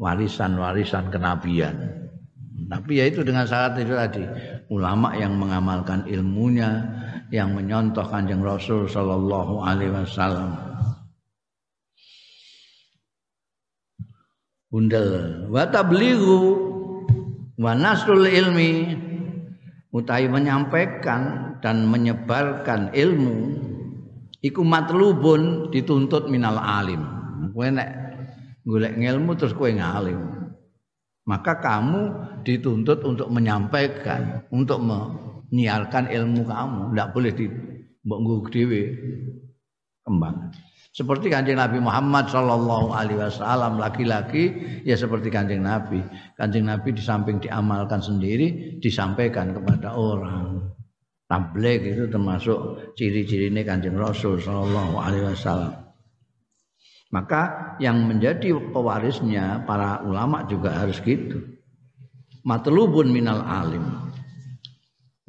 warisan-warisan kenabian. Tapi ya itu dengan syarat itu tadi. Ulama yang mengamalkan ilmunya yang menyontoh kanjeng Rasul Shallallahu Alaihi Wasallam. Bundel. Wa tabligu wa nasrul ilmi. Mutai menyampaikan dan menyebarkan ilmu iku matlubun dituntut minal alim kowe nek golek ilmu terus kowe ngalim maka kamu dituntut untuk menyampaikan untuk menyiarkan ilmu kamu tidak boleh di mbok dhewe kembang seperti kanjeng Nabi Muhammad Shallallahu Alaihi Wasallam laki-laki ya seperti kanjeng Nabi. Kanjeng Nabi di samping diamalkan sendiri disampaikan kepada orang. Tabligh itu termasuk ciri-ciri ini kanjeng Rasul Shallallahu Alaihi Wasallam. Maka yang menjadi pewarisnya para ulama juga harus gitu. Matlubun minal alim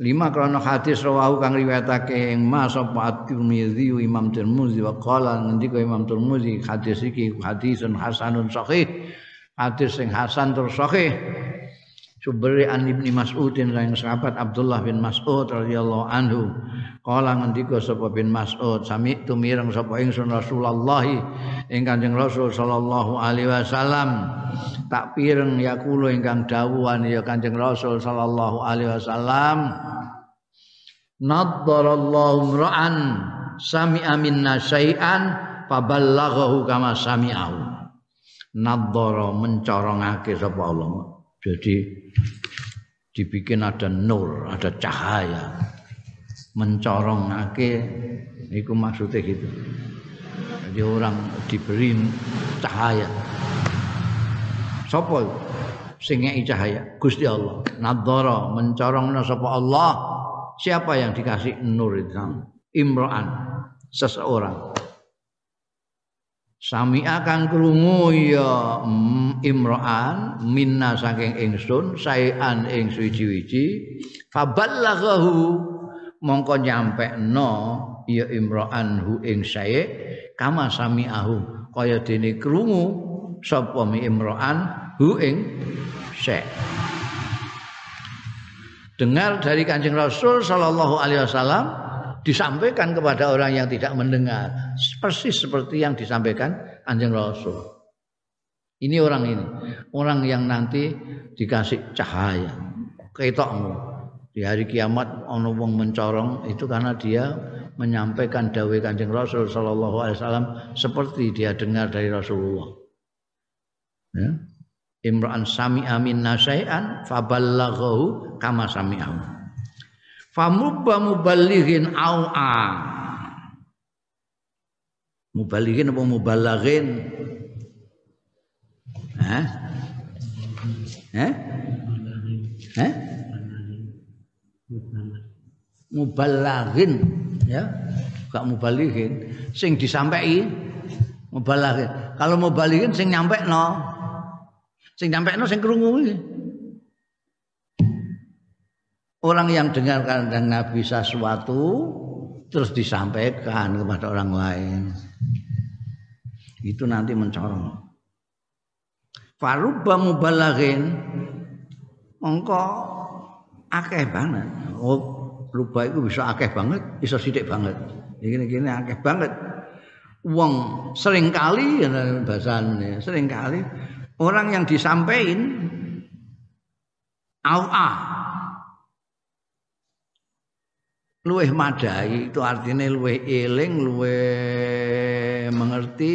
lima krono hadis rawahu kang riwayatake ing Mas apa At-Tirmizi Imam Tirmizi wa qala ngendika Imam Tirmizi hadis iki hadisun hasanun sahih hadis sing hasan tur sahih Subri an Ibni Mas'udin lan sahabat Abdullah bin Mas'ud radhiyallahu anhu. Kala ngendika sapa bin Mas'ud sami tumireng sapa ingsun Rasulullah ing Kanjeng Rasul sallallahu alaihi wasallam. Tak pireng yakulo ingkang dawuhan ya Kanjeng Rasul sallallahu alaihi wasallam. Naddarallahu ra'an sami'a minna syai'an faballaghahu kama sami'ahu. Naddara mencorongake sapa Allah. Jadi dibikin ada nur, ada cahaya. Mencorongake itu maksudnya gitu. Jadi orang diberi cahaya. Sapa sing cahaya? Gusti Allah. Nadzara mencorongna sapa Allah. Siapa yang dikasih nur itu? Imro'an, seseorang. Sami akan krungu ya mm, Imro'an minna saking ingsun sayan ing suci-wici faballaghahu mongko nyampe no ya Imro'an hu ing sae kama sami'ahu kaya dene krungu sapa mi Imro'an hu ing sae. Dengar dari Kanjeng Rasul sallallahu alaihi wasallam disampaikan kepada orang yang tidak mendengar. Persis seperti yang disampaikan anjing rasul. Ini orang ini. Orang yang nanti dikasih cahaya. Ketokmu. Di hari kiamat ono wong mencorong itu karena dia menyampaikan dawai kanjeng rasul sallallahu alaihi wasallam seperti dia dengar dari rasulullah. Ya. Imran sami amin nasai'an faballaghahu kama sami'ahu famubba muballighin au'a muballighin apa mubalaghin Hah? Hah? Hah? Mubalaghin ya gak mubalighin sing disampaikan mubalaghin kalau mubalighin sing nyampe no sing nyampe no sing krungu Orang yang dengar kandang Nabi sesuatu terus disampaikan kepada orang lain. Itu nanti mencorong. Farubba mubalaghin mongko akeh banget. Oh, rubah itu bisa akeh banget, bisa sidik banget. Gini-gini akeh banget. Wong sering kali bahasa sering kali orang yang disampaikan au luweh madai itu artinya luweh eling luweh mengerti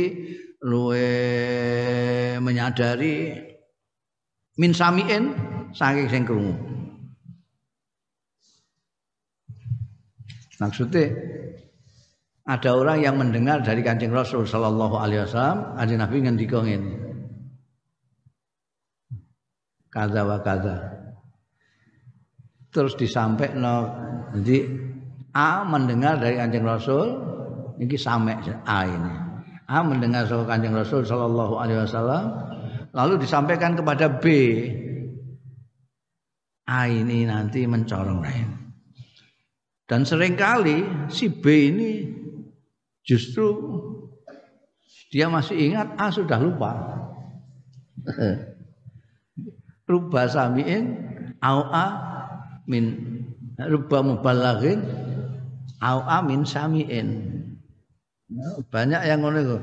luweh menyadari. Min samiin saking sing krungu. Maksudnya ada orang yang mendengar dari kancing Rasul Sallallahu Alaihi Wasallam, ada Nabi ngendika ini, kaza wa. Terus disampaikan, jadi A mendengar dari Kanjeng Rasul ini sampai A ini. A mendengar dari Kanjeng Rasul sallallahu alaihi wasallam lalu disampaikan kepada B. A ini nanti mencorong lain. Dan sering kali si B ini justru dia masih ingat A sudah lupa. Rubah samiin au A min rubah mubalaghin au amin samiin. Banyak yang ngono iku.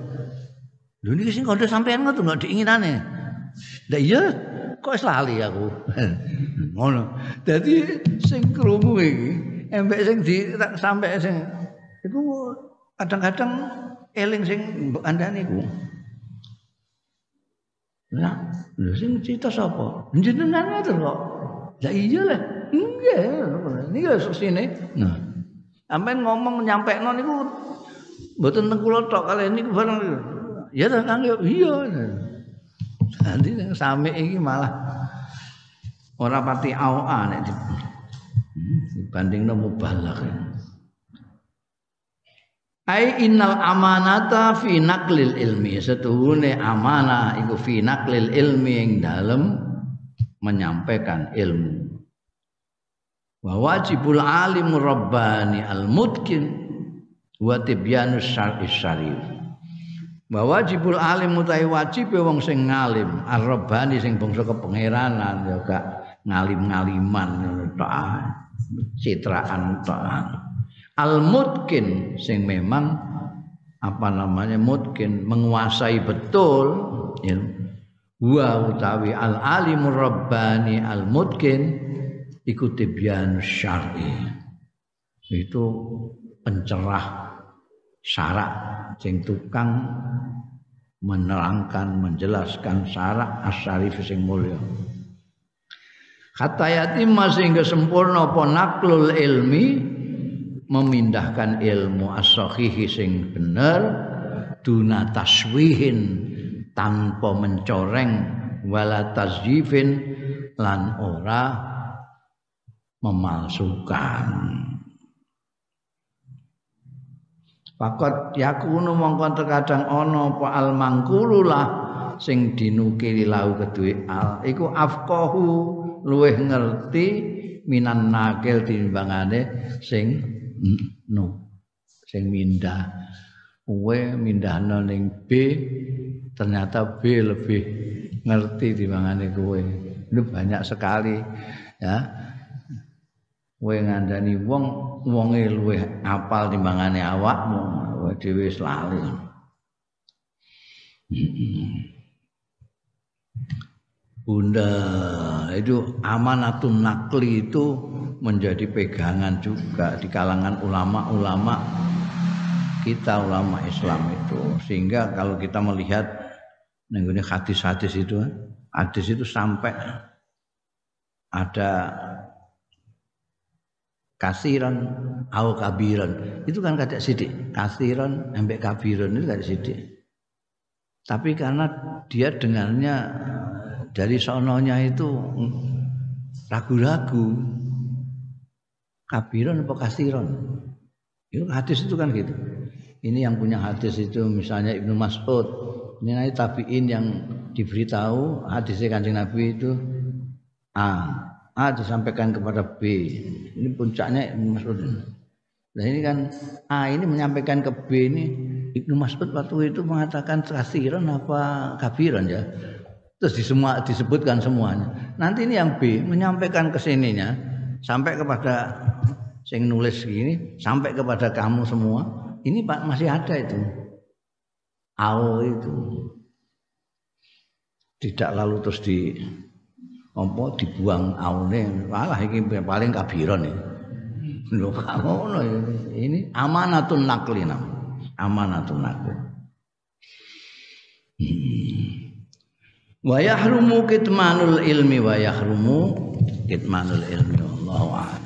Lho niki sing kandha sampean ngono enggak diinginane. Lah iya kok lali aku. Ngono. Dadi sing krungu iki embek sing di sampai sing iku kadang-kadang eling sing mbok andani iku. Lah, lha sing cerita sapa? Jenengan ngoten kok. Lah iya lah. Nggih, niki lho sini. Nah. Sampeyan ngomong nyampekno niku mboten teng kula tok kali niku bareng. Ya ta Kang iya. Nanti yang sami ini malah ora pati awa nek dibanding no mubalak. Ai innal amanata fi naqlil ilmi setuhune amanah iku fi naqlil ilmi yang dalam menyampaikan ilmu. Wa wajibul alim rabbani al mutkin wa tibyanus syar'i syarif bahwa wajibul alim mutai wajib wong sing ngalim ar-rabbani sing bangsa kepangeranan ya gak ngalim-ngaliman tok. Citraan tok. Al-mutkin sing memang apa namanya mutkin menguasai betul ya. Wa utawi al alimur rabbani al mutkin ikuti bian syar'i. Itu pencerah syarak sing tukang menerangkan menjelaskan syarak asyarif sing mulya kata yatim masih sempurna apa ilmi memindahkan ilmu as sing bener duna taswihin tanpa mencoreng wala tazyifin lan ora memalsukan. Fakot yakunu mongkon terkadang ana apa al mangkululah sing dinukili lau kedue al. Iku afqahu luweh ngerti minan nakil timbangane sing no sing mindah. Kowe mindahno ning B ternyata B lebih ngerti timbangane kowe. Itu banyak sekali ya kowe ngandani wong wonge luwih apal timbangane awakmu. Kowe dhewe wis lali. Bunda itu amanatun nakli itu menjadi pegangan juga di kalangan ulama-ulama kita ulama Islam itu. Sehingga kalau kita melihat hadis-hadis itu hadis itu sampai ada kasiran au kabiran itu kan kada sidik. Kasiran sampai kabiran itu kada sidik. Tapi karena dia dengarnya dari sononya itu ragu-ragu. Kabiran apa kasiran itu hadis itu kan gitu. Ini yang punya hadis itu misalnya Ibnu Mas'ud. Ini nanti tabiin yang diberitahu hadisnya kancing Nabi itu A A disampaikan kepada B. Ini puncaknya Ibnu Mas'ud. Nah ini kan A ini menyampaikan ke B ini Ibnu Mas'ud waktu itu mengatakan kasiran apa kabiran ya. Terus di semua disebutkan semuanya. Nanti ini yang B menyampaikan ke sininya sampai kepada sing nulis gini sampai kepada kamu semua. Ini Pak masih ada itu. AO itu. Tidak lalu terus di apa dibuang aune? Malah iki paling kabiron ya. Lho ngono ini amanatun naklina amanatun nakli. Wa yahrumu kitmanul ilmi wa yahrumu kitmanul ilmi. Allahu a'lam